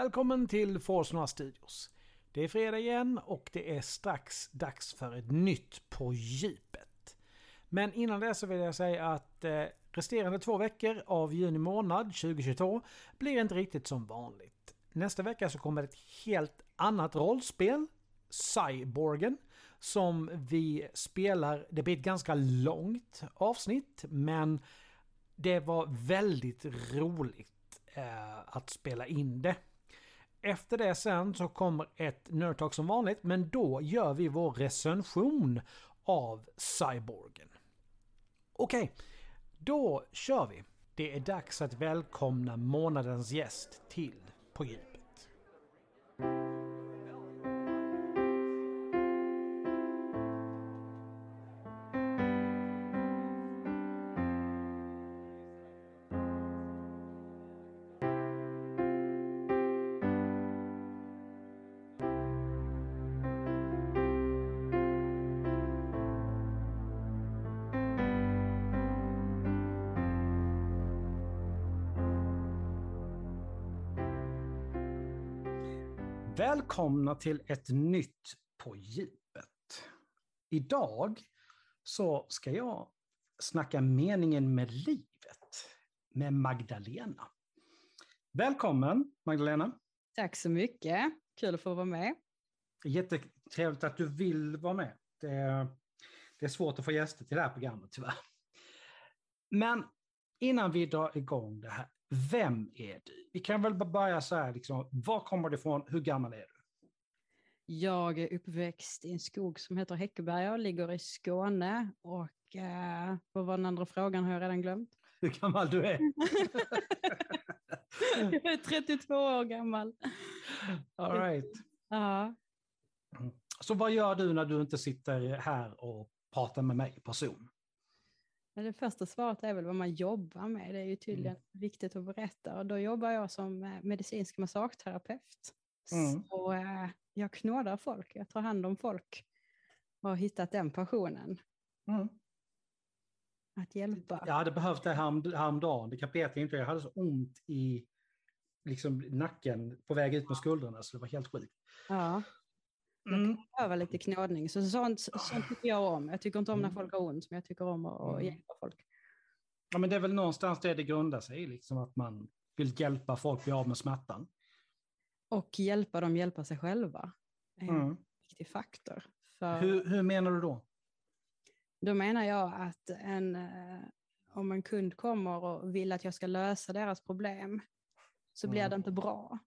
Välkommen till Forsnora Studios. Det är fredag igen och det är strax dags för ett nytt På djupet. Men innan det så vill jag säga att eh, resterande två veckor av juni månad 2022 blir inte riktigt som vanligt. Nästa vecka så kommer ett helt annat rollspel, Cyborgen, som vi spelar. Det blir ett ganska långt avsnitt men det var väldigt roligt eh, att spela in det. Efter det sen så kommer ett Nerdtalk som vanligt, men då gör vi vår recension av Cyborgen. Okej, okay, då kör vi. Det är dags att välkomna månadens gäst till På djupet. Välkomna till ett nytt På djupet. Idag så ska jag snacka meningen med livet med Magdalena. Välkommen Magdalena. Tack så mycket. Kul att få vara med. Jättetrevligt att du vill vara med. Det är, det är svårt att få gäster till det här programmet tyvärr. Men innan vi drar igång det här, vem är du? Vi kan väl börja så här, liksom, var kommer du ifrån, hur gammal är du? Jag är uppväxt i en skog som heter Häckeberga och ligger i Skåne. Och eh, vad var den andra frågan har jag redan glömt. Hur gammal du är? jag är 32 år gammal. All right. Ja. Så vad gör du när du inte sitter här och pratar med mig på Zoom? Det första svaret är väl vad man jobbar med. Det är ju tydligen mm. viktigt att berätta. Och då jobbar jag som eh, medicinsk massageterapeut. Mm. Så äh, jag knådar folk, jag tar hand om folk och har hittat den passionen. Mm. Att hjälpa. Jag hade behövt det här häromdagen, det kan Peter inte. Jag hade så ont i liksom, nacken på väg ut med skuldrorna så det var helt sjukt. Ja. Man mm. kan behöva lite knådning. Så sånt, sånt tycker jag om. Jag tycker inte om när mm. folk har ont, men jag tycker om att mm. hjälpa folk. Ja, men det är väl någonstans det det grundar sig i, liksom att man vill hjälpa folk bli av med smärtan. Och hjälpa dem hjälpa sig själva. är en mm. viktig faktor. För... Hur, hur menar du då? Då menar jag att en, eh, om en kund kommer och vill att jag ska lösa deras problem så blir mm. det inte bra.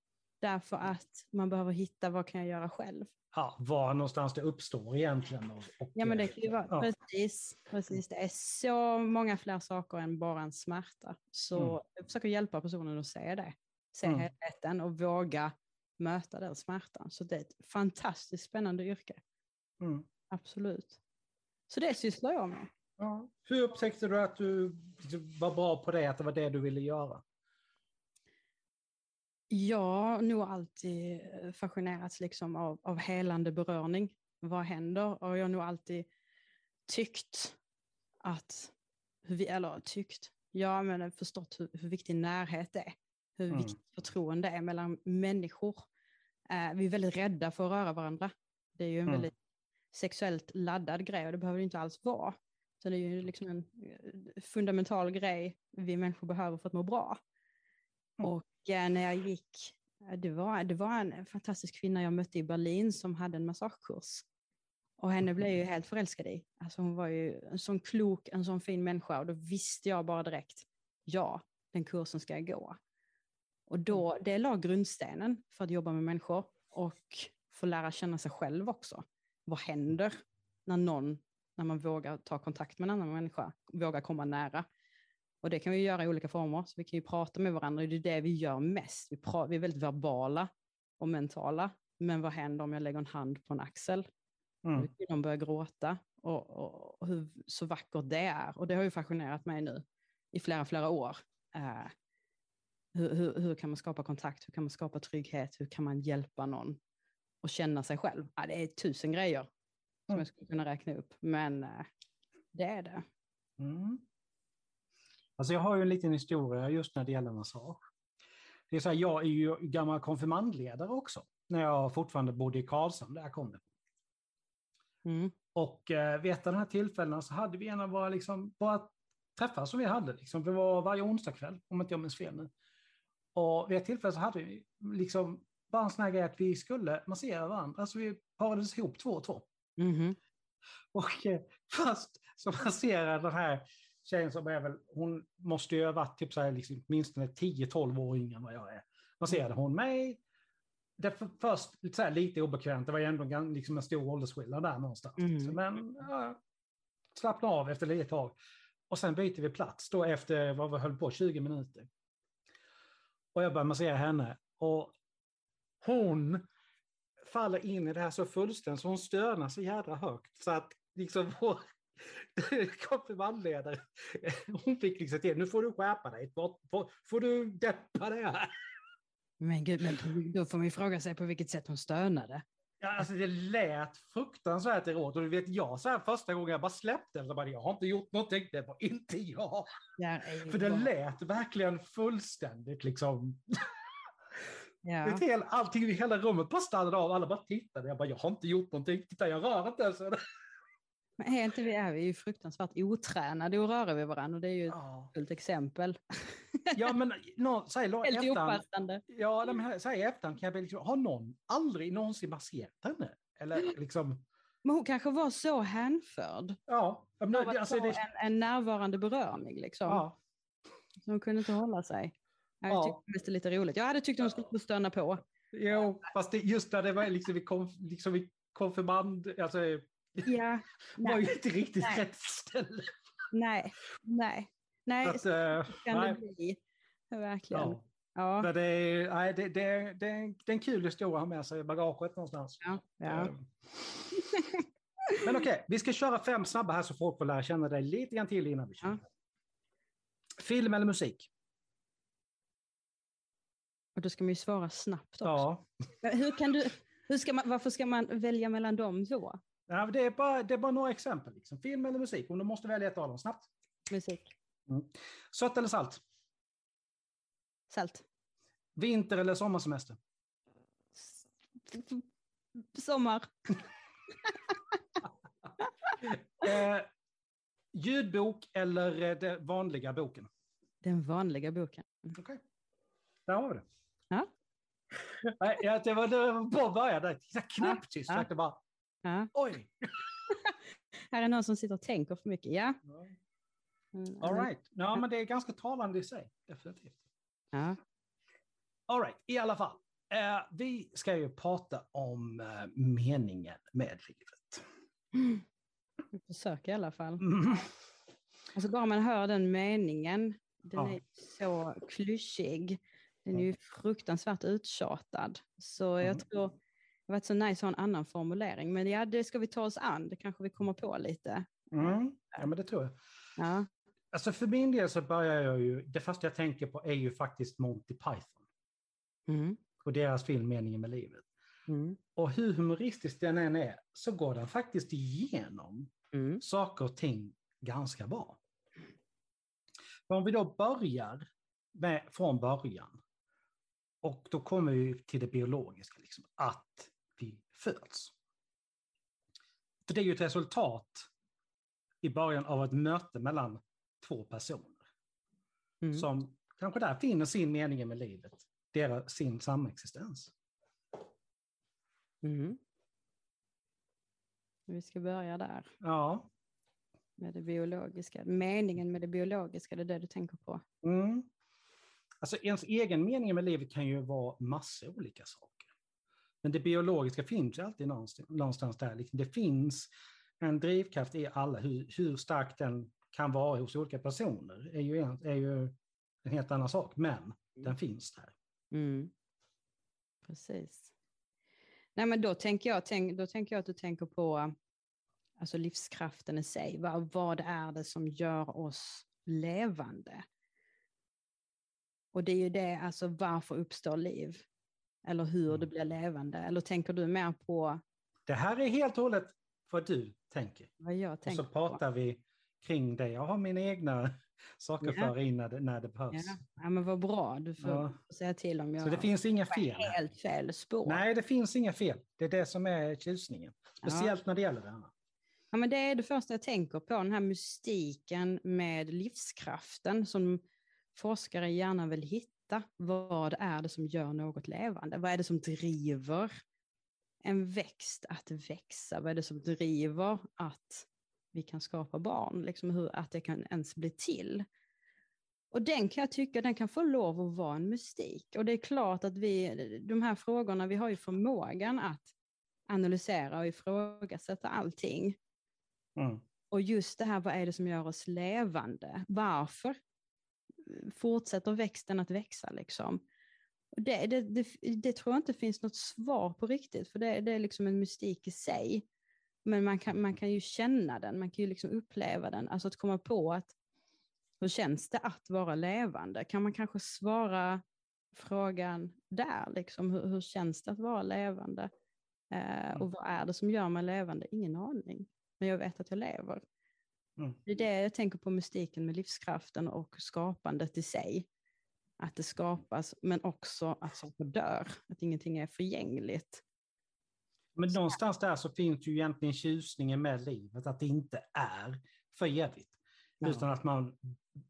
Därför att man behöver hitta vad kan jag göra själv. Ja, var någonstans det uppstår egentligen. Och, och, ja, men det kan ju vara, ja. precis, precis. Det är så många fler saker än bara en smärta. Så mm. jag försöker hjälpa personen att se det. Se mm. helheten och våga möta den smärtan. Så det är ett fantastiskt spännande yrke. Mm. Absolut. Så det sysslar jag med. Ja. Hur upptäckte du att du var bra på det, att det var det du ville göra? Jag har nog alltid fascinerats liksom av, av helande berörning. Vad händer? Och jag har nog alltid tyckt att, eller tyckt, ja men förstått hur, hur viktig närhet är. Hur mm. viktigt förtroende är mellan människor. Eh, vi är väldigt rädda för att röra varandra. Det är ju en mm. väldigt sexuellt laddad grej och det behöver det inte alls vara. Så det är ju liksom en eh, fundamental grej vi människor behöver för att må bra. Mm. Och eh, när jag gick, eh, det var, det var en fantastisk kvinna jag mötte i Berlin som hade en massagekurs. Och henne blev jag ju helt förälskad i. Alltså hon var ju en sån klok, en sån fin människa och då visste jag bara direkt, ja, den kursen ska jag gå. Och då, mm. det la grundstenen för att jobba med människor och få lära känna sig själv också. Vad händer när någon, när man vågar ta kontakt med en annan människa, vågar komma nära? Och det kan vi göra i olika former, så vi kan ju prata med varandra, det är det vi gör mest. Vi, pra- vi är väldigt verbala och mentala, men vad händer om jag lägger en hand på en axel? Mm. De börjar gråta och, och, och, hur så vackert det är. Och det har ju fascinerat mig nu i flera, flera år. Uh, hur, hur, hur, kan man skapa kontakt? Hur kan man skapa trygghet? Hur kan man hjälpa någon och känna sig själv? Ja, det är tusen grejer som mm. jag skulle kunna räkna upp, men uh, det är det. Mm. Alltså jag har ju en liten historia just när det gäller massage. det är så här, jag är ju gammal konfirmandledare också, när jag fortfarande bodde i Karlshamn, där jag kom det. Mm. Och eh, vid ett av de här tillfällena så hade vi en av våra, liksom, våra träffar som vi hade. Liksom, det var varje onsdagkväll, om inte jag minns fel nu. Och vid ett tillfälle så hade vi liksom bara en sån här grej att vi skulle massera varandra. Alltså vi parades ihop två och två. Mhm. Och eh, först så masserar den här tjejen som är väl, hon måste ju ha varit typ så här, liksom, åtminstone 10-12 år yngre än vad jag är. Masserade hon mig. Det för, först lite, så här, lite obekvämt, det var ju ändå liksom en stor åldersskillnad där någonstans. Mm. Liksom. Men ja, slappna av efter lite tag. Och sen byter vi plats då efter, vad vi höll på, 20 minuter. Och jag börjar massera henne. Och hon faller in i det här så fullständigt så hon stönar så jädra högt. Så att liksom vår konfirmandledare, hon fick liksom till, nu får du skärpa dig, får, får, får du deppa det här. Men gud, men då får man ju fråga sig på vilket sätt hon stönade. Ja, alltså det lät fruktansvärt erotiskt. Och du vet, jag så här första gången jag bara släppte den, så bara, jag har inte gjort någonting, det var inte jag. Ju För det lät verkligen fullständigt liksom. ja. Ett hel, allting i hela rummet bara stannade av, alla bara tittade. Jag bara, jag har inte gjort någonting, titta jag rör inte ens. Men är inte vi, är vi ju fruktansvärt otränade och röra vid varandra och det är ju ett Ja, fullt exempel. ja men nå, säg Helt opassande. ja, men här- säg i efterhand, kan jag bli liksom, har någon aldrig någonsin masserat henne? Eller liksom, Men hon kanske var så hänförd. ja. Av att alltså, det, en, en närvarande beröring liksom. ja. Så hon kunde inte hålla sig. Jag Ja. tyckte mest det är lite roligt. Jag hade tyckt hon skulle stöna på. Jo, fast det, just där det var liksom i, konf, liksom i konfirmand, alltså Ja, var ju inte riktigt Nej. rätt ställe. nej, nej. Nej, Att, så eh, kan nej, det bli. Verkligen. ja. Ja. Men det, är, nej, det, det, det, är en- det är en kul historia att ha med sig i bagaget någonstans. Ja, ja. Eh, Men okej, vi ska köra fem snabba här så folk får lära känna dig lite grann till innan vi kör. Ja. Film eller musik? Och då ska man ju svara snabbt också. Ja. Hur kan du, hur ska man, varför ska man välja mellan dem då? Ja det, är bara, det är bara några exempel. Liksom. Film eller musik, om du måste välja ett av dem snabbt. Musik. Sött eller salt? Salt. Vinter eller sommarsemester? S- Sommar. Eh, ljudbok eller eh, den vanliga boken? Den vanliga boken. Okej. Där har vi det. Ja. Nej, det var, det var bra början där. Knäpptyst. Ja. bara, Ja. oj. Här är någon som sitter och tänker för mycket. Ja. Mm, All right. Ja, men det är ganska talande i sig. Definitivt. ja. All right, i alla fall. Eh, vi ska ju prata om eh, meningen med livet. Vi försöker i alla fall. Mm. Alltså bara man hör den meningen, den Ja. är så klyschig. Den är ju fruktansvärt uttjatad. Så jag Mm. tror det varit så nice att ha en annan formulering. Men ja, det ska vi ta oss an. Det kanske vi kommer på lite. Mm. Ja, men det tror jag. Ja. Alltså för min del så börjar jag ju, det första jag tänker på är ju faktiskt Monty Python Mm. och deras film Meningen med livet. Mm. Och hur humoristisk den än är så går den faktiskt igenom Mm. saker och ting ganska bra. För om vi då börjar med, från början och då kommer vi till det biologiska, liksom, att föds. För det är ju ett resultat i början av ett möte mellan två personer Mm. som kanske där finner sin mening med livet, deras, sin samexistens. Mm. Vi ska börja där Ja. med det biologiska. Meningen med det biologiska, det är det du tänker på. Mm. Alltså ens egen mening med livet kan ju vara massa olika saker. Men det biologiska finns alltid någonstans, någonstans där. Liksom det finns en drivkraft i alla. Hur, hur stark den kan vara hos olika personer är ju, en, är ju en helt annan sak. Men den finns där. Mm. Precis. Nej, men då tänker, jag, tänk, då tänker jag att du tänker på alltså livskraften i sig. Vad, vad är det som gör oss levande? Och det är ju det, alltså varför uppstår liv? Eller hur det Mm. blir levande? Eller tänker du mer på Det här är helt och hållet vad du tänker. vad jag Och tänker så pratar vi kring det. Jag har mina egna saker Ja. för in när det, när det behövs. Ja. ja, men vad bra. Du får Ja. säga till om jag Så det finns inga fel. helt fel spår. Nej, det finns inga fel. Det är det som är tjusningen. Speciellt när det gäller det här. Ja, men det är det första jag tänker på, den här mystiken med livskraften som forskare gärna vill hitta. Vad är det som gör något levande? Vad är det som driver en växt att växa? Vad är det som driver att vi kan skapa barn? Liksom hur, att det kan ens bli till? Och den kan jag tycka, den kan få lov att vara en mystik. Och det är klart att vi, de här frågorna, vi har ju förmågan att analysera och ifrågasätta allting. Mm. Och just det här, vad är det som gör oss levande? Varför fortsätter växten att växa? Liksom? Det, det, det, det tror jag inte finns något svar på riktigt, för det, det är liksom en mystik i sig. Men man kan, man kan ju känna den, man kan ju liksom uppleva den. Alltså att komma på att hur känns det att vara levande? Kan man kanske svara frågan där, liksom, hur, hur känns det att vara levande? Eh, och vad är det som gör mig levande? Ingen aning. Men jag vet att jag lever. Mm. Det är det jag tänker på mystiken med livskraften och skapandet i sig. Att det skapas, men också att saker dör. Att ingenting är förgängligt. Men någonstans där så finns ju egentligen tjusningen med livet, att det inte är för evigt. Ja. Utan att man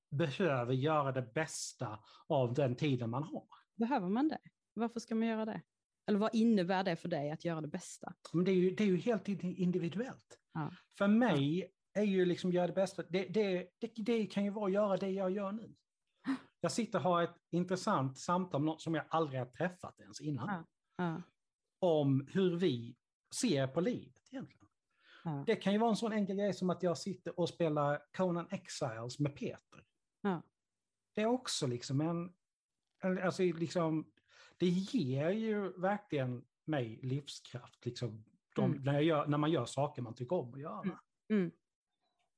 behöver göra det bästa av den tiden man har. Behöver man det? Varför ska man göra det? Eller vad innebär det för dig att göra det bästa? Men det är ju, det är ju helt indi- individuellt. Ja. För mig är ju liksom göra det bästa, det, det, det, det kan ju vara att göra det jag gör nu. Jag sitter och har ett intressant samtal med någon som jag aldrig har träffat ens innan. Ja. Ja, Om hur vi ser på livet egentligen. ja, Det kan ju vara en sån enkel grej som att jag sitter och spelar Conan Exiles med Peter. Det är också liksom en... Alltså liksom, det ger ju verkligen mig livskraft. Liksom, de, Mm. när, gör, när man gör saker man tycker om att göra. Mm.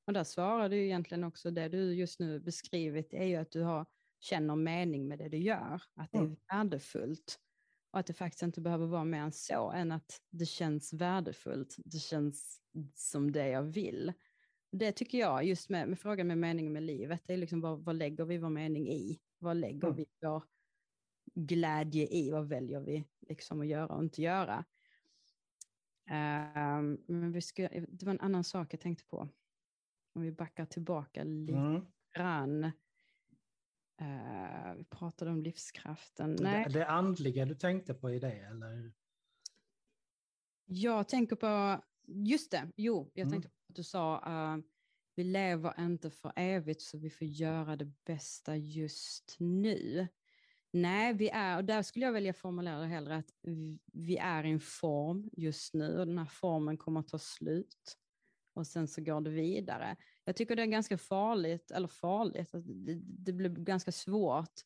Och där svarar du egentligen också det du just nu beskrivit, är ju att du har, känner mening med det du gör, att det är Mm. värdefullt. Och att det faktiskt inte behöver vara mer än så, än att det känns värdefullt, det känns som det jag vill. Det tycker jag, just med, med frågan med meningen med livet, det är liksom vad, vad lägger vi vår mening i? Vad lägger Mm. vi vår glädje i? Vad väljer vi liksom att göra och inte göra? Ehm, men vi ska, det var en annan sak jag tänkte på. Om vi backar tillbaka lite Mm. grann. Eh, vi pratade om livskraften. Nej, Det, det andliga du tänkte på i det, eller? jag tänker på, just det, jo, jag Mm. tänkte på att du sa, eh, vi lever inte för evigt så vi får göra det bästa just nu. Nej, vi är, och där skulle jag vilja formulera det hellre, att vi- vi är i en form just nu och den här formen kommer att ta slut. Och sen så går det vidare. Jag tycker det är ganska farligt, eller farligt, att det, det blir ganska svårt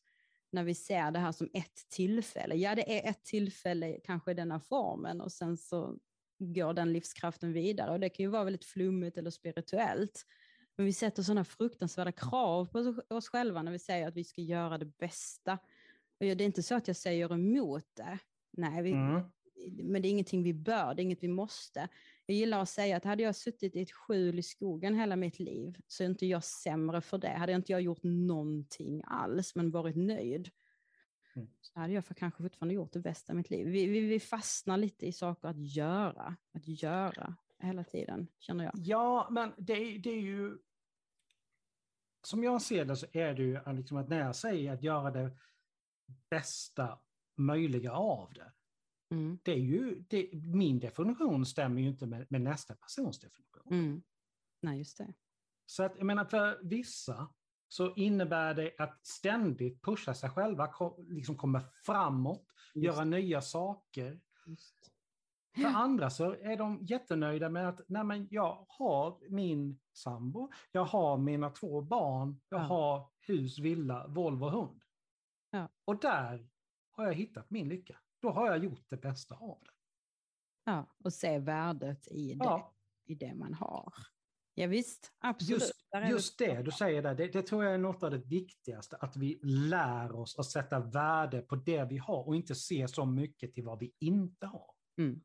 när vi ser det här som ett tillfälle. Ja, det är ett tillfälle kanske i denna formen och sen så går den livskraften vidare. Och det kan ju vara väldigt flummigt eller spirituellt. Men vi sätter sådana fruktansvärda krav på oss själva när vi säger att vi ska göra det bästa. Och det är inte så att jag säger emot det. Nej, vi, Mm. men det är ingenting vi bör, det är inget vi måste. Jag gillar att säga att hade jag suttit i ett skjul i skogen hela mitt liv så är inte jag sämre för det. Hade inte jag gjort någonting alls men varit nöjd Mm. så hade jag för kanske fortfarande gjort det bästa i mitt liv. Vi, vi, vi fastnar lite i saker att göra, att göra hela tiden, känner jag. Ja, men det, är- det är ju... Som jag ser det så är det ju liksom att när jag säger att göra det bästa möjliga av det, Mm, det är ju, det, min definition stämmer ju inte med, med nästa persons definition. mm. Nej, just det. Så att, jag menar, för vissa så innebär det att ständigt pusha sig själva, liksom komma framåt, Just, göra nya saker. just. För andra så är de jättenöjda med att Nej, men jag har min sambo, jag har mina två barn, jag Ja. har hus, villa, Volvo, hund. Ja. Och där har jag hittat min lycka. Då har jag gjort det bästa av det. Ja, och se värdet i det, Ja, i det man har. Ja, visst, absolut. just, just det du säger där, det, det tror jag är något av det viktigaste, att vi lär oss att sätta värde på det vi har och inte se så mycket till vad vi inte har. Mm.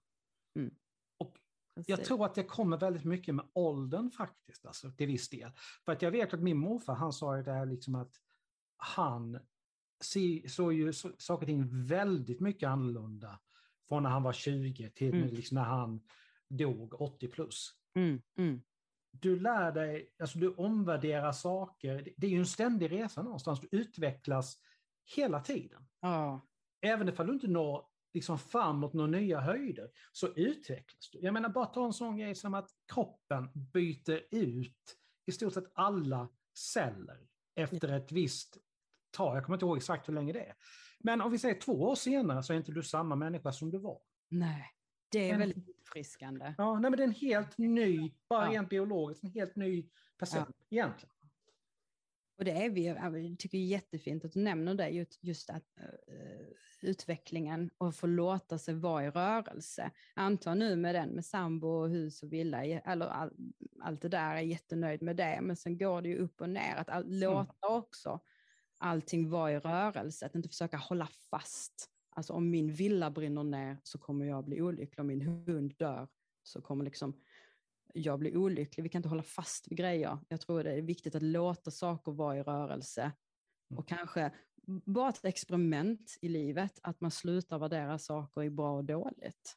Och Precis. Jag tror att det kommer väldigt mycket med åldern faktiskt, alltså, till viss del. För att jag vet att min morfar, han sa ju det här liksom att han såg ju saker och ting väldigt mycket annorlunda från när han var 20 till Mm. liksom när han dog 80 plus. Mm, mm. Du lär dig, alltså du omvärderar saker. Det- är ju en ständig resa någonstans. Du utvecklas hela tiden. Ja, Även ifall du inte når liksom framåt några nya höjder, så utvecklas du. Jag menar, bara ta en sån grej som att kroppen byter ut i stort sett alla celler efter ett visst tag. Jag kommer inte ihåg exakt hur länge det är. Men om vi säger två år senare så är inte du samma människa som du var. nej. Det är En- väldigt uppfriskande. Ja, nej, men det är en helt ny, bara Ja. rent biologiskt, en helt ny person egentligen. Och det är vi, jag tycker det är jättefint att du nämner det, just, just att eh, utvecklingen och få låta sig vara i rörelse. Anta nu med den med sambo och hus och villa, eller all, allt det där, är jättenöjd med det, men sen går det ju upp och ner, att all, låta också allting vara i rörelse, att inte försöka hålla fast. Alltså om min villa brinner ner så kommer jag bli olycklig, om min hund dör så kommer liksom jag blir olycklig. Vi kan inte hålla fast vid grejer. Jag tror det är viktigt att låta saker vara i rörelse. Mm. Och kanske bara ett experiment i livet, att man slutar värdera saker i bra och dåligt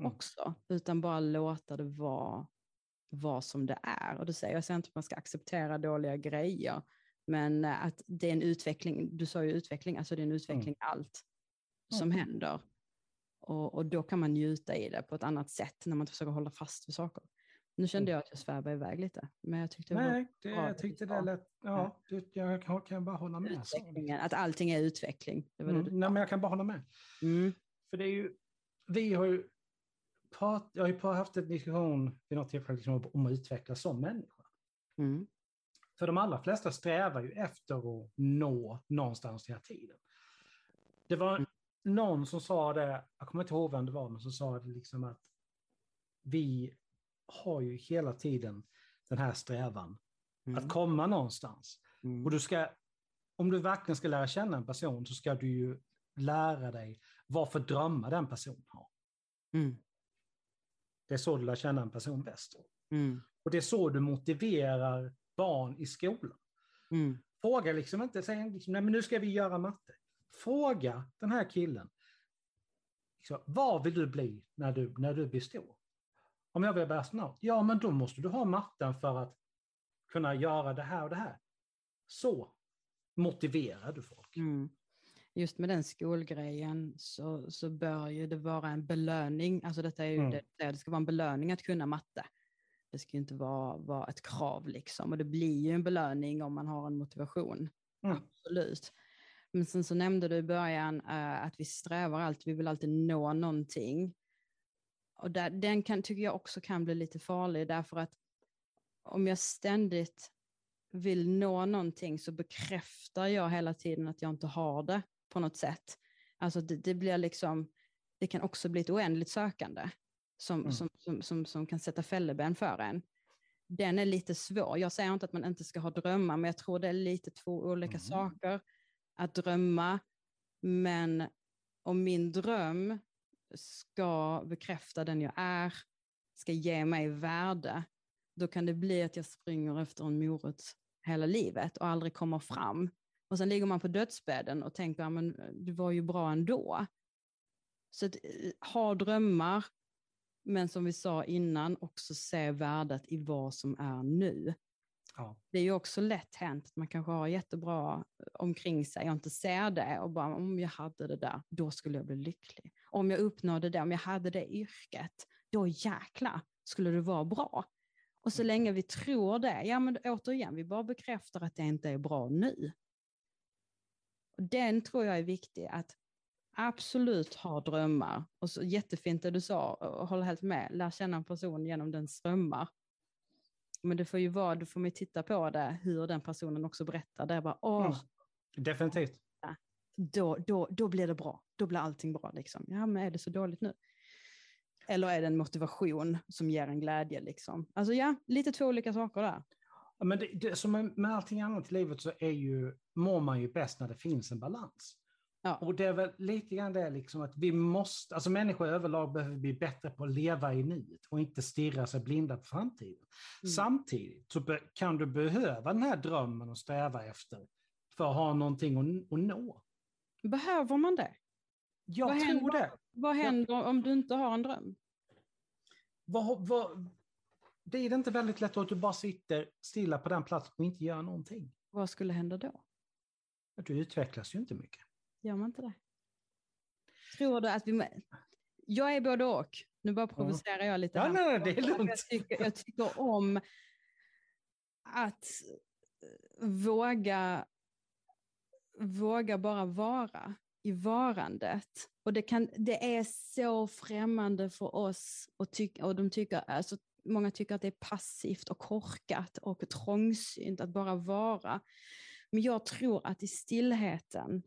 Mm. också. Utan bara låta det vara vad som det är. Och det säger jag säger inte att man ska acceptera dåliga grejer. Men eh, att det är en utveckling, du sa ju utveckling, alltså det är en utveckling i allt som händer. Och, och då kan man njuta i det på ett annat sätt när man inte försöker hålla fast vid saker. Nu kände jag att jag svävade iväg lite, men jag tyckte det Nej, det, bra jag tyckte det lät... Ja, det, jag kan, kan bara hålla med. utvecklingen, att allting är utveckling. Mm, nej, men jag kan bara hålla med. Mm. För det är ju, vi har ju, prat, jag har ju haft en diskussion vid något tillfälle liksom om att utvecklas som människa. Mm. För de allra flesta strävar ju efter att nå någonstans hela tiden. Det var Mm. någon som sa det, jag kommer inte ihåg vem det var, men som sa det liksom att vi har ju hela tiden den här strävan Mm. att komma någonstans. Mm. Och du ska, om du verkligen ska lära känna en person så ska du ju lära dig vad för drömmar den personen har. Mm. Det är så du lär känna en person bäst. Mm. Och det är så du motiverar barn i skolan. Mm. Fråga liksom inte, säg liksom, nej men nu ska vi göra matte. Fråga den här killen. Liksom, vad vill du bli när du, när du blir stor? Om jag vill bli astronaut? Ja, men då måste du ha matten för att kunna göra det här och det här. Så motiverar du folk. Mm. Just med den skolgrejen så, så bör ju det vara en belöning. Alltså detta är ju Mm. det, det ska vara en belöning att kunna matte. Det ska inte vara, vara ett krav liksom. Och det blir ju en belöning om man har en motivation. Mm. Absolut. Men sen så nämnde du i början eh, att vi strävar alltid, vi vill alltid nå någonting. Och där, den kan, tycker jag också kan bli lite farlig därför att om jag ständigt vill nå någonting så bekräftar jag hela tiden att jag inte har det på något sätt. Alltså det, det blir liksom, det kan också bli ett oändligt sökande som, Mm. som, som, som, som kan sätta fälleben för en. Den är lite svår. Jag säger inte att man inte ska ha drömmar, men jag tror det är lite två olika Mm. saker att drömma. Men om min dröm ska bekräfta den jag är, ska ge mig värde, då kan det bli att jag springer efter en morot hela livet och aldrig kommer fram. Och sen ligger man på dödsbädden och tänker, "Ja, men det var ju bra ändå. Så att, eh, ha drömmar, men som vi sa innan, också se värdet i vad som är nu. Ja. Det är ju också lätt hänt att man kanske har jättebra omkring sig och inte ser det och bara om jag hade det där, då skulle jag bli lycklig. Om jag uppnådde det, om jag hade det yrket, då jäkla skulle det vara bra. Och så länge vi tror det, ja men återigen, vi bara bekräftar att det inte är bra nu. Och Den tror jag är viktig, att absolut ha drömmar. Och så jättefint det du sa, och håller helt med, lär känna en person genom den strömmar. Men det får ju vara, då får man ju titta på det, hur den personen också berättar. Det är bara, åh, Mm. Definitivt. då, då, då blir det bra. Då blir allting bra. Liksom. Ja, men är det så dåligt nu? Eller är det en motivation som ger en glädje? Liksom? Alltså ja, lite två olika saker där. Ja, Men det, det, som med, med allting annat i livet så är ju, mår man ju bäst när det finns en balans. Ja. Och det är väl lite grann det liksom att vi måste, alltså människor överlag behöver bli bättre på att leva i nuet och inte stirra sig blinda på framtiden. Mm. Samtidigt så kan du behöva den här drömmen och sträva efter för att ha någonting att, att nå. Behöver man det? Jag Vad tror händer- det. Vad händer om du inte har en dröm? Vad, vad, det är inte väldigt lätt att du bara sitter stilla på den platsen och inte gör någonting. Vad skulle hända då? Du utvecklas ju inte mycket. Gör man inte det? Tror du att vi... Jag är både och. Nu bara provocerar jag lite. Ja, här. nej, nej, det är Jag lugnt. tycker, jag tycker om att eh, våga, våga bara vara i varandet. Och det, kan, det är så främmande för oss och, tyck, och de tycker, alltså, många tycker att det är passivt och korkat och trångsynt att bara vara. Men jag tror att i stillheten,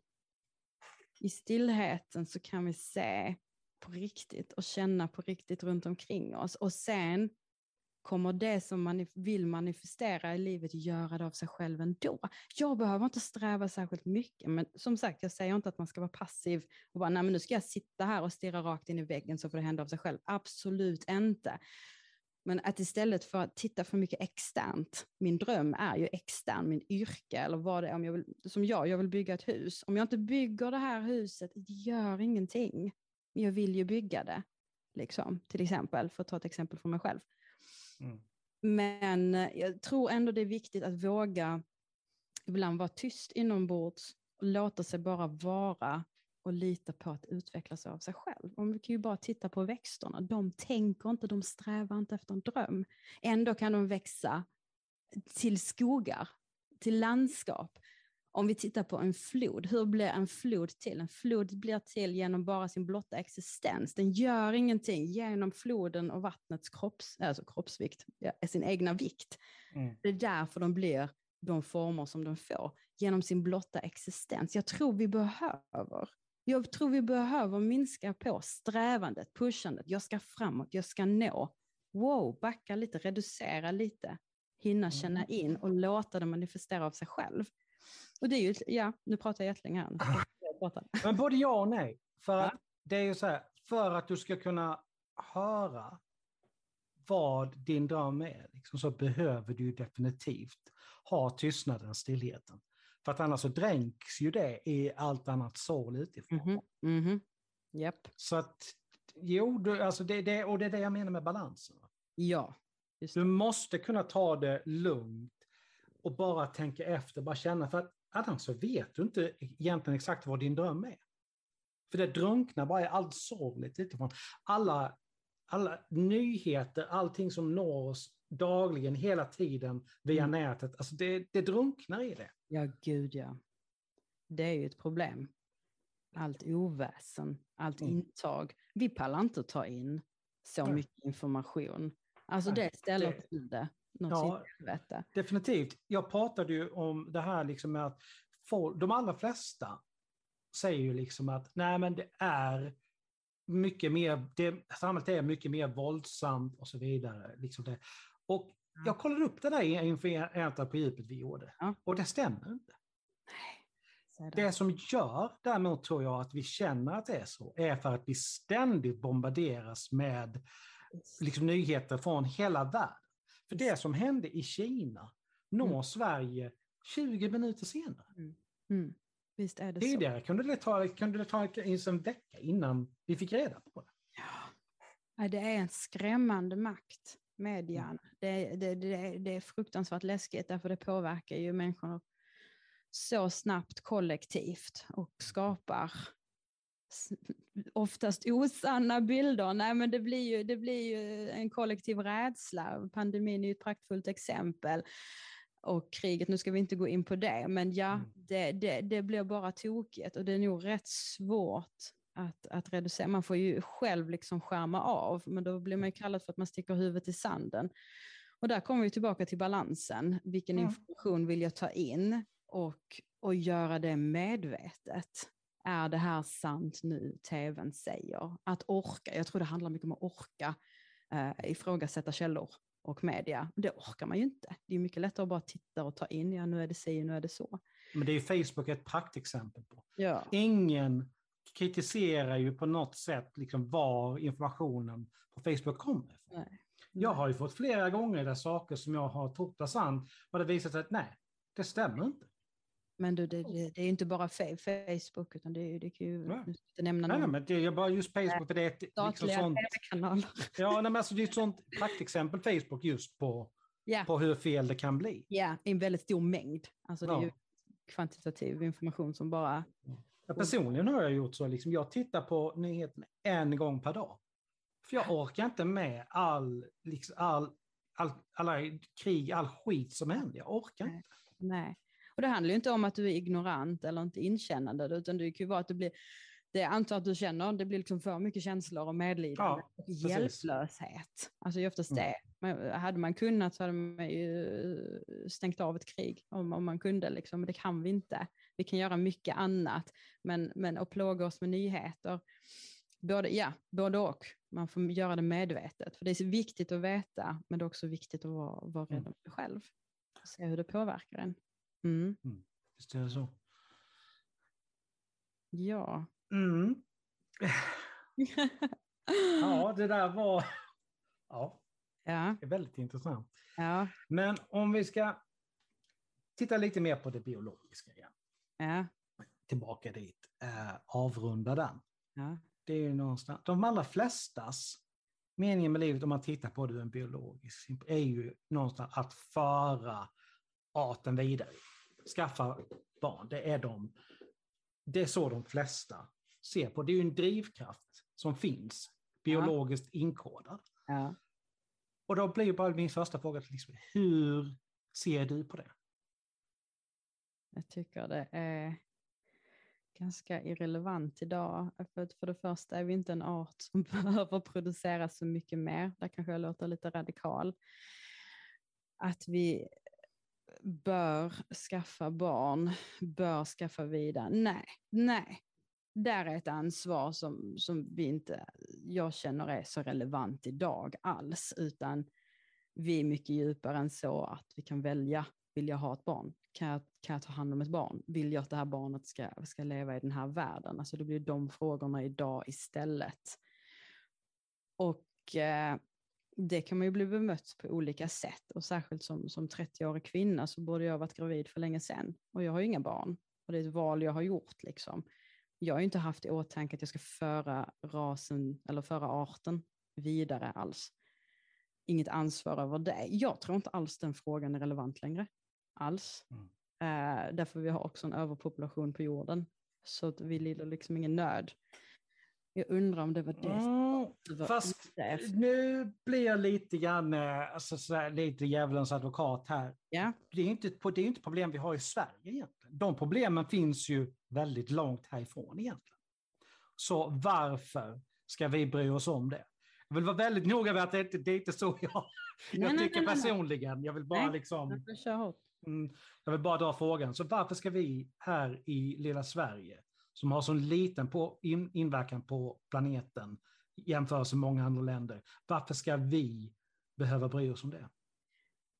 i stillheten så kan vi se på riktigt och känna på riktigt runt omkring oss. Och sen kommer det som man vill manifestera i livet göra det av sig själv ändå. Jag behöver inte sträva särskilt mycket, men som sagt, jag säger inte att man ska vara passiv och bara, nej men nu ska jag sitta här och stirra rakt in i väggen så får det hända av sig själv. Absolut inte. Men att istället för att titta för mycket externt, min dröm är ju extern, min yrke eller vad det är, om jag vill, som jag, jag vill bygga ett hus. Om jag inte bygger det här huset, det gör ingenting. Men jag vill ju bygga det, liksom, till exempel, för att ta ett exempel från mig själv. Mm. Men eh, jag tror ändå det är viktigt att våga ibland vara tyst inombords och låta sig bara vara och lita på att utveckla sig av sig själv. Om vi kan ju bara titta på växterna, de tänker inte, de strävar inte efter en dröm. Ändå kan de växa till skogar, till landskap. Om vi tittar på en flod, hur blir en flod till? En flod blir till genom bara sin blotta existens. Den gör ingenting genom floden och vattnets kropps, alltså kroppsvikt, sin egna vikt. Mm. Det är därför de blir de former som de får, genom sin blotta existens. Jag tror vi behöver, jag tror vi behöver minska på strävandet, pushandet. Jag ska framåt, jag ska nå. Wow, backa lite, reducera lite, hinna känna in och låta det manifestera av sig själv. Och det är ju, ja, nu pratar jag jättelänge här. Men både ja och nej. För att det är ju så här, för att du ska kunna höra vad din dröm är, liksom, så behöver du definitivt ha tystnaden, stillheten. För att annars så dränks ju det i allt annat sorl utifrån. Mhm, mhm. Japp, Så att, jo, du, alltså det, det, och det är det jag menar med balansen. ja. Du måste kunna ta det lugnt och bara tänka efter, bara känna, för att annars så vet du inte egentligen exakt vad din dröm är. För det drunknar bara i allt sorgligt utifrån. Alla, alla nyheter, allting som når oss dagligen, hela tiden via Mm. nätet, alltså det, det drunknar i det. Ja, gud ja. Det är ju ett problem. Allt oväsen, allt Mm. intag. Vi pallar inte att ta in så mycket information. Alltså det ställer till det. Något Ja. Definitivt. Jag pratade ju om det här liksom med att folk, de allra flesta säger ju liksom att nej men det är mycket mer, det, samhället är mycket mer våldsamt och så vidare. Liksom det. Och jag kollade upp det där inför en på djupet vi gjorde. Ja. Och det stämmer inte. Så det. Det som gör däremot tror jag att vi känner att det är så, är för att vi ständigt bombarderas med liksom, nyheter från hela världen. För det som hände i Kina når Mm. Sverige 20 minuter senare. Mm. Visst är det så. Tidigare kunde det ta, kunde det ta ens en vecka innan vi fick reda på det. Ja, det är en skrämmande makt, Mm. median. Det, det, det, det är fruktansvärt läskigt därför det påverkar ju människor så snabbt kollektivt och skapar oftast osanna bilder. Nej, men det blir, ju, det blir ju en kollektiv rädsla. Pandemin är ju ett praktfullt exempel. Och kriget, nu ska vi inte gå in på det, men ja, Mm. det, det, det blir bara tokigt och det är nog rätt svårt att, att reducera. Man får ju själv liksom skärma av, men då blir man ju kallad för att man sticker huvudet i sanden. Och där kommer vi tillbaka till balansen. Vilken Mm. information vill jag ta in och, och göra det medvetet? Är det här sant nu, tvn säger? Att orka, jag tror det handlar mycket om att orka eh, ifrågasätta källor och media. Det orkar man ju inte. Det är mycket lättare att bara titta och ta in, ja nu är det si, nu är det så. Men det är ju Facebook ett praktexempel på. Ja. Ingen kritiserar ju på något sätt liksom var informationen på Facebook kommer ifrån. Nej. Jag har ju fått flera gånger där saker som jag har trott var sant och det visar sig att nej, det stämmer inte. Men du, det, det, det är inte bara Facebook, utan det, är det kan ju... Nej. Inte nämna Nej, nej, någon men det är bara just Facebook, för det är ett liksom sånt, tv-kanaler. ja, nej, men alltså det är ett sånt praktexempel Facebook just på, Ja, på hur fel det kan bli. ja, i en väldigt stor mängd. Alltså det är Ja. ju kvantitativ information som bara... Ja, personligen har jag gjort så, liksom, jag tittar på nyheterna en gång per dag. För jag orkar inte med all, liksom, all, all, alla krig, all skit som händer. Jag orkar inte. Nej. Och det handlar ju inte om att du är ignorant eller inte inkännande, utan det kan ju vara att det blir, det jag antar att du känner, det blir liksom för mycket känslor och medlidande Ja, och hjälplöshet. Alltså det är oftast Mm. det. Men hade man kunnat så hade man ju stängt av ett krig om, om man kunde, liksom. men det kan vi inte. Vi kan göra mycket annat, men, men att plåga oss med nyheter, både, ja, både och. Man får göra det medvetet, för det är viktigt att veta, men det är också viktigt att vara, vara rädd Mm. om sig själv. Och se hur det påverkar en. Mm. Visst är det så. Ja. Mm. Ja, det där var ja, ja, det är väldigt intressant. ja, Men om vi ska titta lite mer på det biologiska igen. Ja, Tillbaka dit. Eh, avrunda den. ja, Det är ju någonstans, de allra flestas meningen med livet om man tittar på det ur en biologisk är ju någonstans att föra arten vidare. Skaffa barn. Det är, de, det är så de flesta ser på. Det är ju en drivkraft som finns biologiskt inkodad. ja. Och då blir bara min första fråga Lisbeth, hur ser du på det? Jag tycker det är ganska irrelevant idag. För, för det första är vi inte en art som behöver producera så mycket mer. Där kanske jag låter lite radikal. Att vi bör skaffa barn, bör skaffa vidare. Nej, nej. Där är ett ansvar som, som vi inte, jag känner är så relevant idag alls, utan vi är mycket djupare än så att vi kan välja, vill jag ha ett barn? Kan jag, kan jag ta hand om ett barn? Vill jag att det här barnet ska, ska leva i den här världen? Alltså det blir de frågorna idag istället. Och eh, det kan man ju bli bemött på olika sätt och särskilt som, som 30-årig kvinna så borde jag ha varit gravid för länge sedan och jag har ju inga barn och det är ett val jag har gjort liksom. Jag har ju inte haft i åtanke att jag ska föra rasen eller föra arten vidare alls. Inget ansvar över det. Jag tror inte alls den frågan är relevant längre. Alls. Mm. Eh, därför vi har också en överpopulation på jorden. Så att vi lider liksom ingen nöd. Jag undrar om det var det. Mm, du var fast nu blir jag lite grann, eh, alltså, så här, lite djävulens advokat här. Ja, Det är inte det är inte problem vi har i Sverige egentligen. De problemen finns ju väldigt långt härifrån egentligen. Så varför ska vi bry oss om det? Jag vill vara väldigt noga med att det det är inte så jag, Nej, jag nej, tycker nej, nej, nej. personligen. Jag vill bara Nej. liksom... jag Mm, jag vill bara dra frågan. Så varför ska vi här i lilla Sverige, som har så liten på, in, inverkan på planeten jämfört med många andra länder, varför ska vi behöva bry oss om det?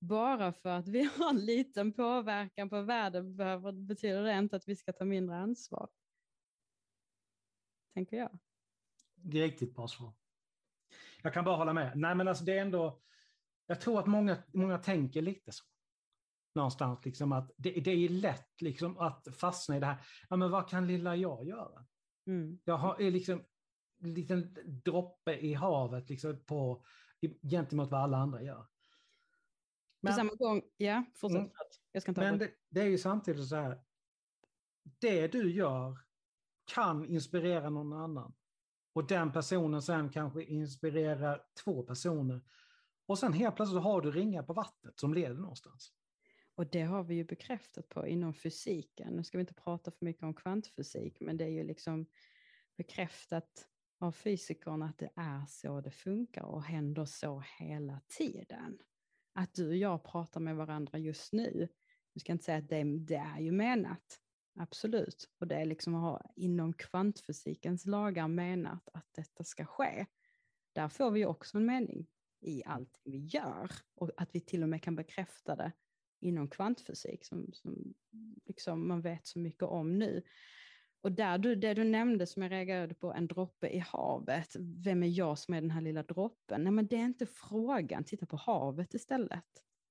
Bara för att vi har en liten påverkan på världen behöver, betyder det inte att vi ska ta mindre ansvar. Tänker jag. Det är riktigt bra svar. Jag kan bara hålla med. Nej, men alltså det är ändå, jag tror att många, många tänker lite så. Någonstans liksom att det, det är lätt liksom att fastna i det här, ja men vad kan lilla jag göra? Mm. Jag har är liksom en liten droppe i havet liksom på, gentemot vad alla andra gör. På Men, samma gång, ja, fortsätt. Mm. Jag ska inte men det, det är ju samtidigt så här, det du gör kan inspirera någon annan. Och den personen sen kanske inspirerar två personer. Och sen helt plötsligt har du ringar på vattnet som leder någonstans. Och det har vi ju bekräftat på inom fysiken. Nu ska vi inte prata för mycket om kvantfysik, men det är ju liksom bekräftat av fysikerna att det är så det funkar och händer så hela tiden. Att du och jag pratar med varandra just nu, nu ska inte säga att det, det är ju menat, absolut. Och det är liksom att ha inom kvantfysikens lagar menat att detta ska ske. Där får vi också en mening i allt vi gör och att vi till och med kan bekräfta det inom kvantfysik som, som liksom man vet så mycket om nu. Och där du, det du nämnde som jag reagerade på, en droppe i havet, vem är jag som är den här lilla droppen? Nej men det är inte frågan, titta på havet istället.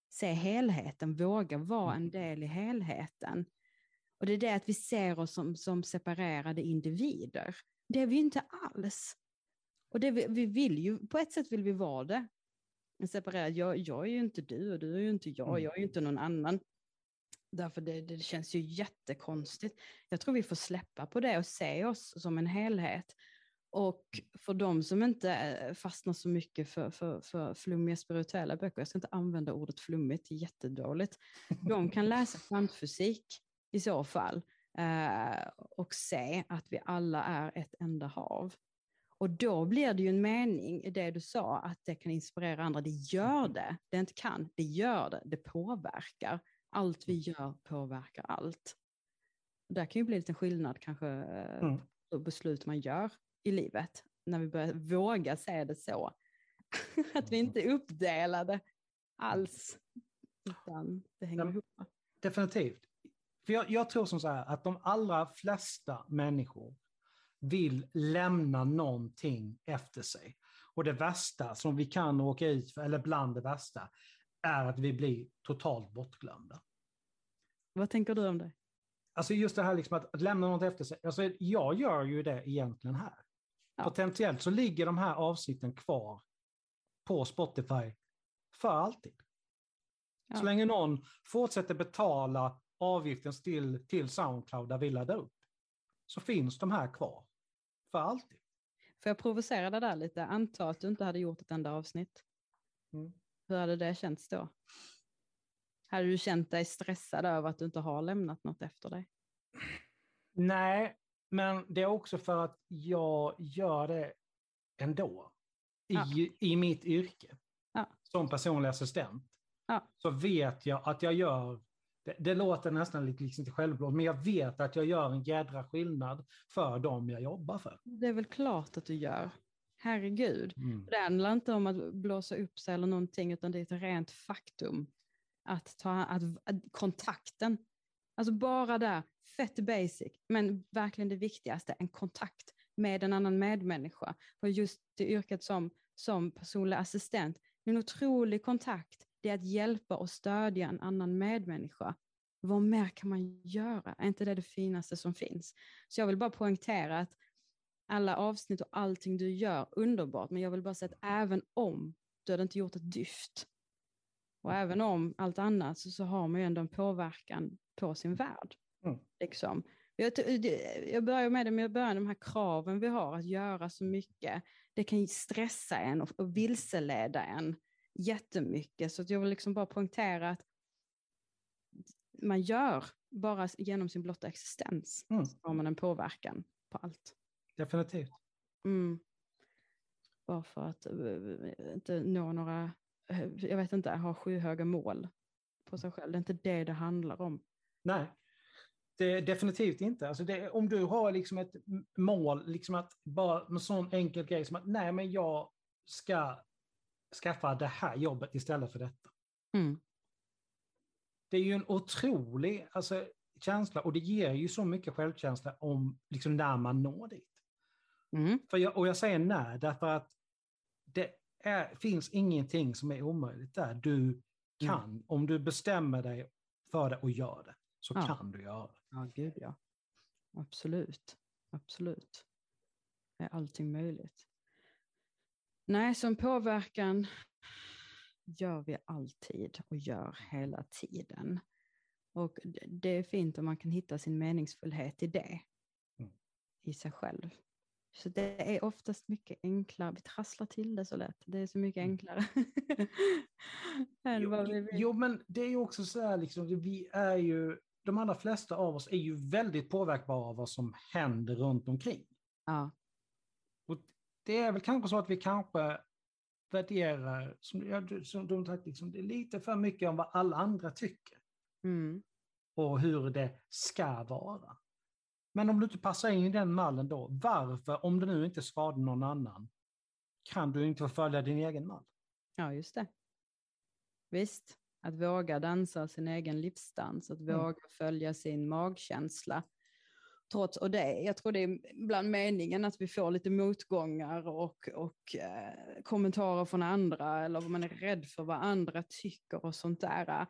Se helheten, våga vara en del i helheten. Och det är det att vi ser oss som, som separerade individer. Det är vi inte alls. Och det vi, vi vill ju, på ett sätt vill vi vara det. Separerad, jag, jag är ju inte du och du är ju inte jag, Mm. jag är ju inte någon annan. Därför det, det känns ju jättekonstigt. Jag tror vi får släppa på det och se oss som en helhet. Och för de som inte eh, fastnar så mycket för, för, för flummiga spirituella böcker, jag ska inte använda ordet flummigt, det är jättedåligt. De kan läsa kvantfysik i så fall eh, och se att vi alla är ett enda hav. Och då blir det ju en mening i det du sa, att det kan inspirera andra. Det gör det. Det inte kan, det gör det. Det påverkar. Allt vi gör påverkar allt. Där kan ju bli lite skillnad kanske eh, Mm. på beslut man gör i livet. När vi börjar våga se det så. att vi inte är uppdelade alls. Utan det hänger Ja. ihop. Definitivt. För jag, jag tror som så här att de allra flesta människor vill lämna någonting efter sig. Och det värsta som vi kan råka ut för, eller bland det värsta, är att vi blir totalt bortglömda. Vad tänker du om det? Alltså just det här liksom att, att lämna något efter sig. Alltså jag gör ju det egentligen här. Ja. Potentiellt så ligger de här avsnitten kvar på Spotify för alltid. Ja. Så länge någon fortsätter betala avgiften till, till Soundcloud där vi laddar upp, så finns de här kvar för alltid. Får jag provocera det där lite? Anta att du inte hade gjort ett enda avsnitt. Mm. Hur hade det känts då? Hade du känt dig stressad över att du inte har lämnat något efter dig? Nej, men det är också för att jag gör det ändå. I, Ja. i mitt yrke. Ja. Som personlig assistent. Ja. Så vet jag att jag gör, det, det låter nästan lite liksom till självblåst, men jag vet att jag gör en jädra skillnad för dem jag jobbar för. Det är väl klart att du gör. Herregud. Det handlar inte om att blåsa upp sig eller någonting, utan det är ett rent faktum. Att ta att, att kontakten, alltså bara där, fett basic, men verkligen det viktigaste, en kontakt med en annan medmänniska. Och just det yrket som, som personlig assistent, det är en otrolig kontakt. Det är att hjälpa och stödja en annan medmänniska. Vad mer kan man göra? Är inte det det finaste som finns? Så jag vill bara poängtera att alla avsnitt och allting du gör, underbart, men jag vill bara säga att även om du hade inte gjort ett dyft, och även om allt annat, så, så har man ju ändå en påverkan på sin värld. Mm. Liksom. Jag, jag börjar med det, men jag börjar med de här kraven vi har att göra så mycket. Det kan stressa en och, och vilseleda en jättemycket. Så att jag vill liksom bara poängtera att man gör bara genom sin blotta existens Mm. så har man en påverkan på allt. Definitivt. Mm. Bara för att eh, inte nå några, eh, jag vet inte, ha skyhöga mål på sig själv. Det är inte det det handlar om. Nej, det är definitivt inte. Alltså det, om du har liksom ett mål, liksom att bara en sån enkel grej som att nej, men jag ska skaffa det här jobbet istället för detta. Mm. Det är ju en otrolig alltså, känsla och det ger ju så mycket självkänsla om liksom, när man når dit. Mm. För jag, och jag säger när, därför att det är, finns ingenting som är omöjligt där. Du kan, om du bestämmer dig för det och gör det, så Ja. kan du göra det. Ja, gud ja. Absolut. Absolut. Är allting möjligt. Nej, som påverkan gör vi alltid och gör hela tiden. Och det är fint om man kan hitta sin meningsfullhet i det. Mm. I sig själv. Så det är oftast mycket enklare. Vi trasslar till det så lätt. Det är så mycket Mm. enklare. än vad vi Jo, vill. jo, men det är ju också så här, liksom, vi är ju, de allra flesta av oss är ju väldigt påverkbara av vad som händer runt omkring. Ja. Och det är väl kanske så att vi kanske värderar, som, ja, du- som sagt, liksom, det är lite för mycket om vad alla andra tycker Mm. och hur det ska vara. Men om du inte passar in i den mallen då, varför, om du nu inte skadar någon annan, kan du inte följa din egen mall? ja, just det. Visst. Att våga dansa sin egen livsdans, att Mm. våga följa sin magkänsla. Trots, och det, jag tror det är ibland meningen att vi får lite motgångar och, och eh, kommentarer från andra eller vad man är rädd för vad andra tycker och sånt där.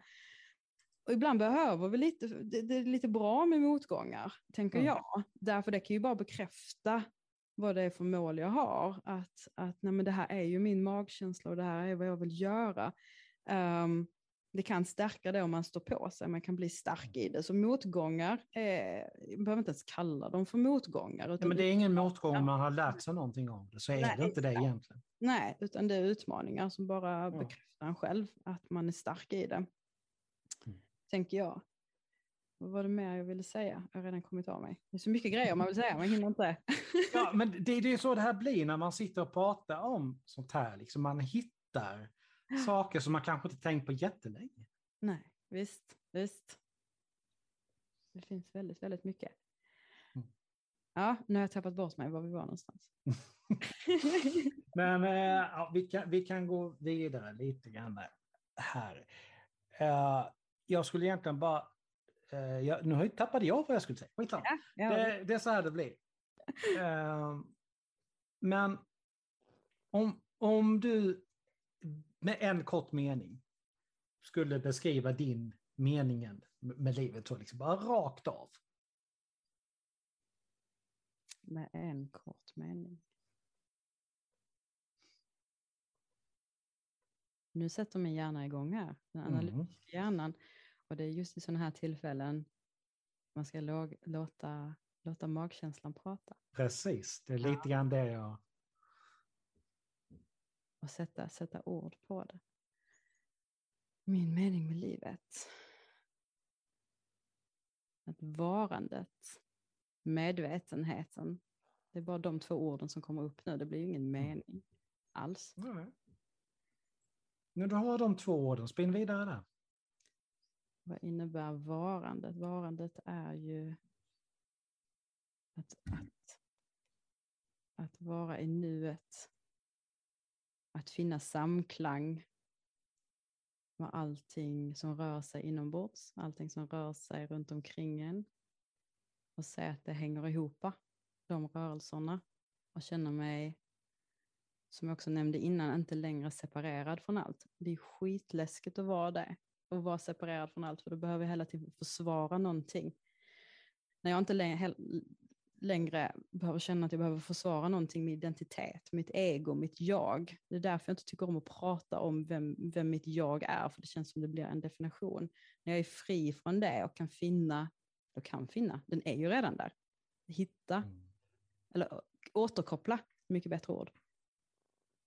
Och ibland behöver vi lite, det, det är lite bra med motgångar, tänker Mm. jag. Därför det kan ju bara bekräfta vad det är för mål jag har. Att, att nej men det här är ju min magkänsla och det här är vad jag vill göra. Ehm, det kan stärka det om man står på sig, man kan bli stark i det. Så motgångar, är, jag behöver inte ens kalla dem för motgångar. Ja, Utan men det är ingen motgång om man har lärt sig någonting om det, så är Nej, det inte det egentligen. Nej, utan det är utmaningar som bara Ja. bekräftar en själv, att man är stark i det. Mm. Tänker jag. Vad var det mer jag ville säga? Jag har redan kommit av mig. Det är så mycket grejer man vill säga, man hinner inte. Ja, men det, det är så det här blir när man sitter och pratar om sånt här. Liksom man hittar saker som man kanske inte tänkt på jättelänge. Nej, visst, visst. Det finns väldigt, väldigt mycket. Mm. Ja, nu har jag tappat bort mig var vi var någonstans. Men eh, ja, vi, kan, vi kan gå vidare lite grann här. Eh, jag skulle egentligen bara... Eh, jag, nu tappade jag vad jag skulle säga. Skitsamma. ja, Det, det är så här det blir. Men om, om du med en kort mening skulle beskriva din meningen med livet, så liksom bara rakt av. Med en kort mening. Nu sätter min hjärna igång här, den analytiska hjärnan. Och det är just i sådana här tillfällen man ska låg, låta, låta magkänslan prata. Precis, det är lite grann det jag... och sätta, sätta ord på det. Min mening med livet. Att varandet, medvetenheten, det är bara de två orden som kommer upp nu. Det blir ju ingen mening alls. Nej. När du har de två orden, spinn vidare där. Vad innebär varandet? Varandet är ju att, att, att vara i nuet. Att finna samklang med allting som rör sig inombords, allting som rör sig runt omkring en. Och se att det hänger ihop, de rörelserna. Och känna mig, som jag också nämnde innan, inte längre separerad från allt. Det är skitläskigt att vara det och vara separerad från allt, för då behöver jag hela tiden försvara någonting. När jag inte längre, längre behöver känna att jag behöver försvara någonting med identitet, mitt ego, mitt jag. Det är därför jag inte tycker om att prata om vem, vem mitt jag är, för det känns som det blir en definition. När jag är fri från det och kan finna, och kan finna, den är ju redan där. Hitta, Mm. eller återkoppla, mycket bättre ord.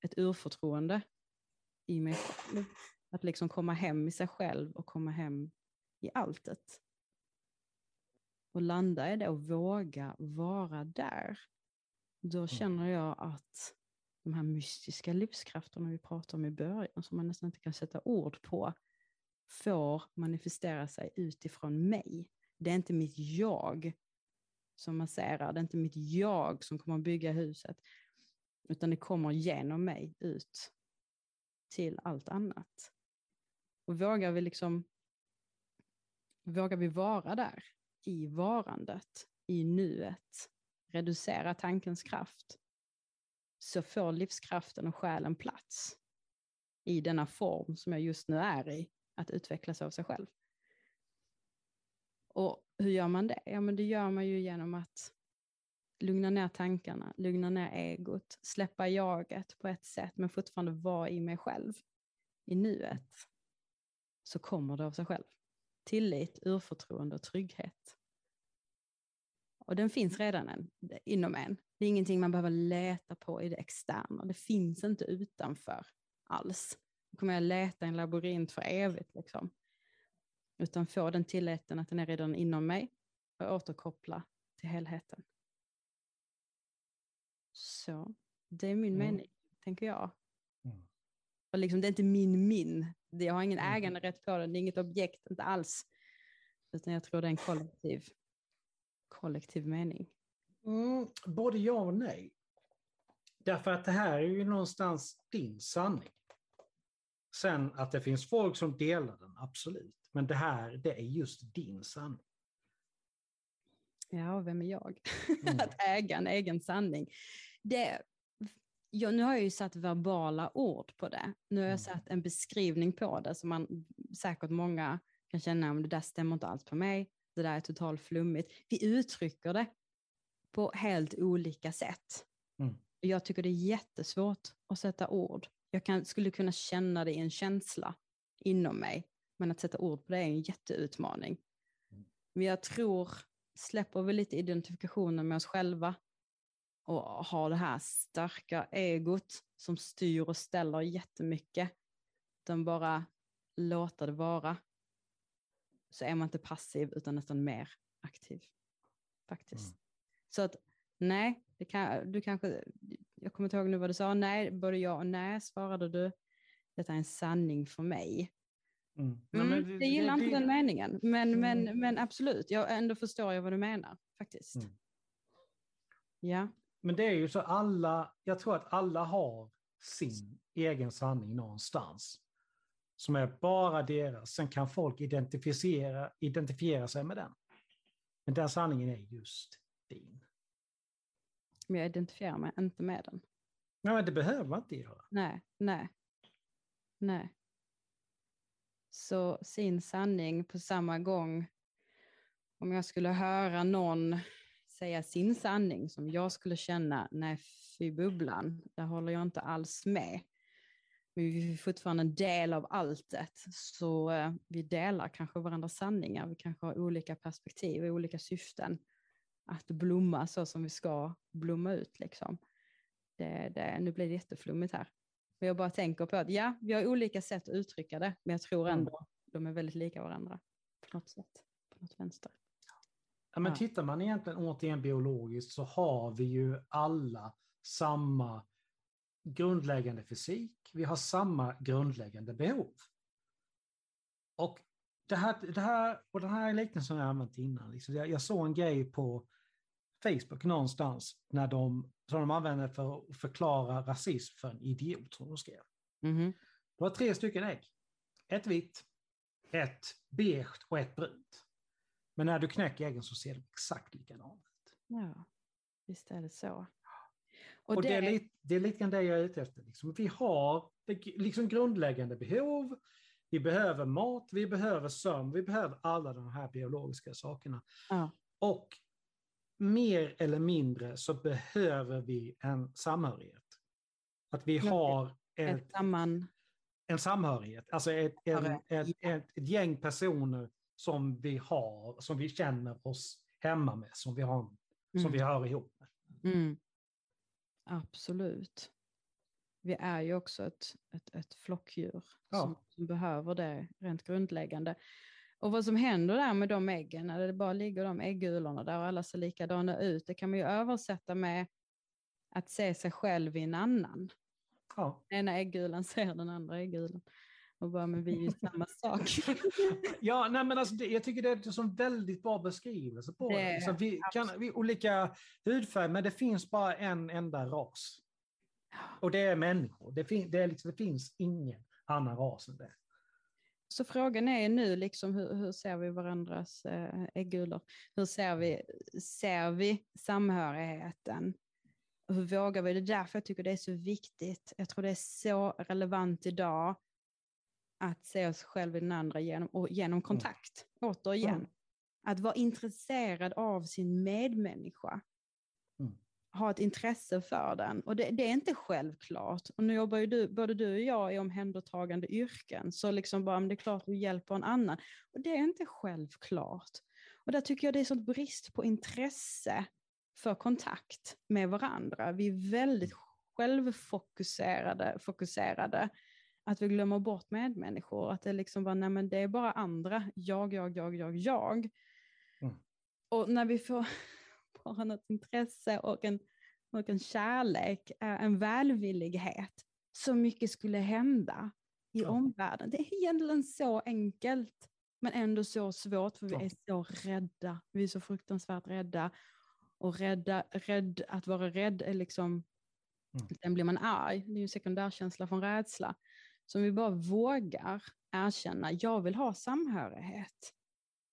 Ett urförtroende i mig själv. Att liksom komma hem i sig själv och komma hem i alltet. Och landa i det och våga vara där. Då känner jag att de här mystiska livskrafterna vi pratade om i början, som man nästan inte kan sätta ord på, får manifestera sig utifrån mig. Det är inte mitt jag som masserar, det är inte mitt jag som kommer att bygga huset, utan det kommer genom mig ut till allt annat. Och vågar vi liksom, vågar vi vara där i varandet, i nuet, reducera tankens kraft, så får livskraften och själen plats i denna form som jag just nu är i, att utvecklas av sig själv. Och hur gör man det? Ja, men det gör man ju genom att lugna ner tankarna, lugna ner egot, släppa jaget på ett sätt, men fortfarande vara i mig själv, i nuet. Så kommer det av sig själv. Tillit, urförtroende och trygghet. Och den finns redan en, inom en. Det är ingenting man behöver leta på i det externa. Det finns inte utanför alls. Då kommer jag leta i en labyrint för evigt. Liksom. Utan få den tilliten att den är redan inom mig och återkoppla till helheten. Så, det är min Mm. mening, tänker jag. Mm. Och liksom, det är inte min min. Jag har ingen Mm. äganderätt på den, det är inget objekt, inte alls. Utan jag tror det är en kollektiv, kollektiv mening. Mm, både ja och nej. Därför att det här är ju någonstans din sanning. Sen att det finns folk som delar den, absolut. Men det här, det är just din sanning. Ja, vem är jag? Mm. att äga en egen sanning. Det, ja, nu har jag ju satt verbala ord på det. Nu har jag Mm. satt en beskrivning på det som man säkert många kan känna, om det där stämmer inte alls på mig. Det där är totalt flummigt. Vi uttrycker det på helt olika sätt. Mm. Jag tycker det är jättesvårt att sätta ord. Jag kan, skulle kunna känna det i en känsla inom mig, men att sätta ord på det är en jätteutmaning. Mm. Men jag tror, släpper vi lite identifikationen med oss själva och har det här starka egot som styr och ställer jättemycket, utan bara låta det vara, så är man inte passiv utan nästan mer aktiv. Faktiskt. Mm. Så att nej, det kan, du kanske, jag kommer inte ihåg nu vad du sa, nej, både ja och nej svarade du. Detta är en sanning för mig. Mm. Nej, Mm, men jag gillar inte den meningen, men, Mm. men, men absolut, jag ändå förstår jag vad du menar faktiskt. Mm. Ja, Men det är ju så alla, jag tror att alla har sin egen sanning någonstans. Som är bara deras. Sen kan folk identifiera, identifiera sig med den. Men den sanningen är just din. men jag identifierar mig inte med den. Nej, men det behöver man inte göra. Nej, nej, nej. Så sin sanning på samma gång, om jag skulle höra någon säga sin sanning som jag skulle känna, nej fy bubblan, där håller jag inte alls med. Men vi är fortfarande en del av alltet, så eh, vi delar kanske varandras sanningar, vi kanske har olika perspektiv och olika syften att blomma så som vi ska blomma ut. Liksom. Det, det, nu blir det jätteflummigt här. Men jag bara tänker på att ja, vi har olika sätt att uttrycka det, men jag tror Mm. ändå de är väldigt lika varandra på något sätt, på något vänster. Ja, men tittar man egentligen återigen biologiskt så har vi ju alla samma grundläggande fysik. Vi har samma grundläggande behov. Och det här, det här, och den här liknelsen har jag använt innan. Liksom jag, jag såg en grej på Facebook någonstans när de, som de använde för att förklara rasism för en idiot, som de skrev. Mhm. Det var tre stycken ägg. Ett vitt, ett beige och ett brunt. Men när du knäcker äggen så ser de exakt likadana ut. Ja, visst är det så. Och, det, är lite, det är lite grann det jag är ute efter. Liksom. Vi har det- liksom grundläggande behov. Vi behöver mat, vi behöver sömn, vi behöver alla de här biologiska sakerna. Ja. Och mer eller mindre så behöver vi en samhörighet. Att vi har ett ett, samman... en samhörighet, alltså ett, en, ett, ett, ett gäng personer som vi har, som vi känner oss hemma med, som vi, har, som Mm. vi hör ihop med. Mm. Absolut. Vi är ju också ett, ett, ett flockdjur Ja. som, som behöver det rent grundläggande. Och vad som händer där med de äggen, när det bara ligger de äggulorna där och alla ser likadana ut, det kan man ju översätta med att se sig själv i en annan. Ja. Ena äggulan ser den andra äggulan. Och bara, men vi är ju samma sak. Ja, nej, men alltså, det, jag tycker det är en väldigt bra beskrivelse på Det det. Liksom, vi kan vi olika hudfärg, men det finns bara en enda ras. Och det är människor. Det, fin, det, är liksom, det finns ingen annan ras än det. Så frågan är nu liksom hur, hur ser vi varandras eh, äggulor? Hur ser vi, ser vi samhörigheten? Hur vågar vi? Det är därför jag tycker det är så viktigt. Jag tror det är så relevant idag att se oss själva i den andra genom, och genom kontakt. Återigen. Mm. Att vara intresserad av sin medmänniska. Mm. Ha ett intresse för den. Och det, det är inte självklart. Och nu jobbar ju du, både du och jag i omhändertagande yrken. Så liksom bara, men det är klart du hjälper en annan. Och det är inte självklart. Och där tycker jag det är sånt brist på intresse för kontakt med varandra. Vi är väldigt självfokuserade, fokuserade, att vi glömmer bort medmänniskor. Att det liksom bara, nej men det är bara andra, jag, jag, jag, jag, jag. Mm. Och när vi får bara något intresse och en, och en kärlek, eh, en välvillighet, så mycket skulle hända i Ja. omvärlden. Det är egentligen så enkelt, men ändå så svårt, för vi Ja. är så rädda. Vi är så fruktansvärt rädda. Och rädda, rädd, att vara rädd är liksom, Mm. sen blir man arg. Det är ju en sekundärkänsla från rädsla. Så om vi bara vågar erkänna, jag vill ha samhörighet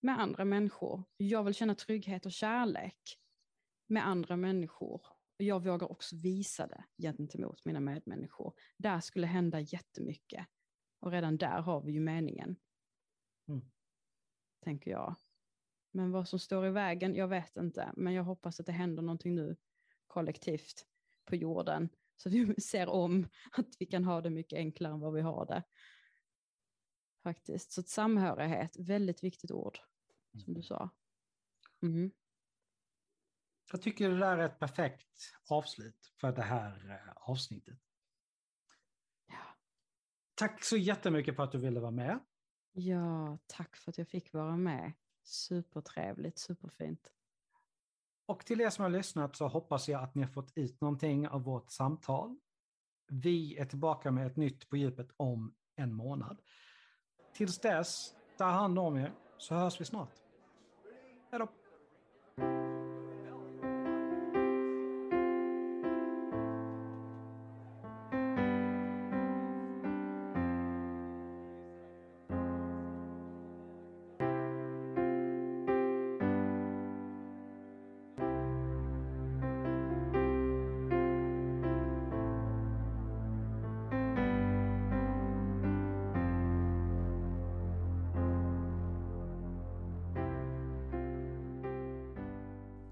med andra människor. Jag vill känna trygghet och kärlek med andra människor. Jag vågar också visa det gentemot mina medmänniskor. Där skulle hända jättemycket. Och redan där har vi ju meningen. Mm. Tänker jag. Men vad som står i vägen, jag vet inte. Men jag hoppas att det händer någonting nu kollektivt på jorden. Så vi ser om att vi kan ha det mycket enklare än vad vi har det. Faktiskt. Så samhörighet, väldigt viktigt ord. Som du sa. Mm. Jag tycker det där är ett perfekt avslut för det här eh, avsnittet. Ja. Tack så jättemycket för att du ville vara med. ja, tack för att jag fick vara med. Supertrevligt, superfint. Och till er som har lyssnat så hoppas jag att ni har fått ut någonting av vårt samtal. Vi är tillbaka med ett nytt på djupet om en månad. Tills dess, ta hand om er så hörs vi snart. Hej då!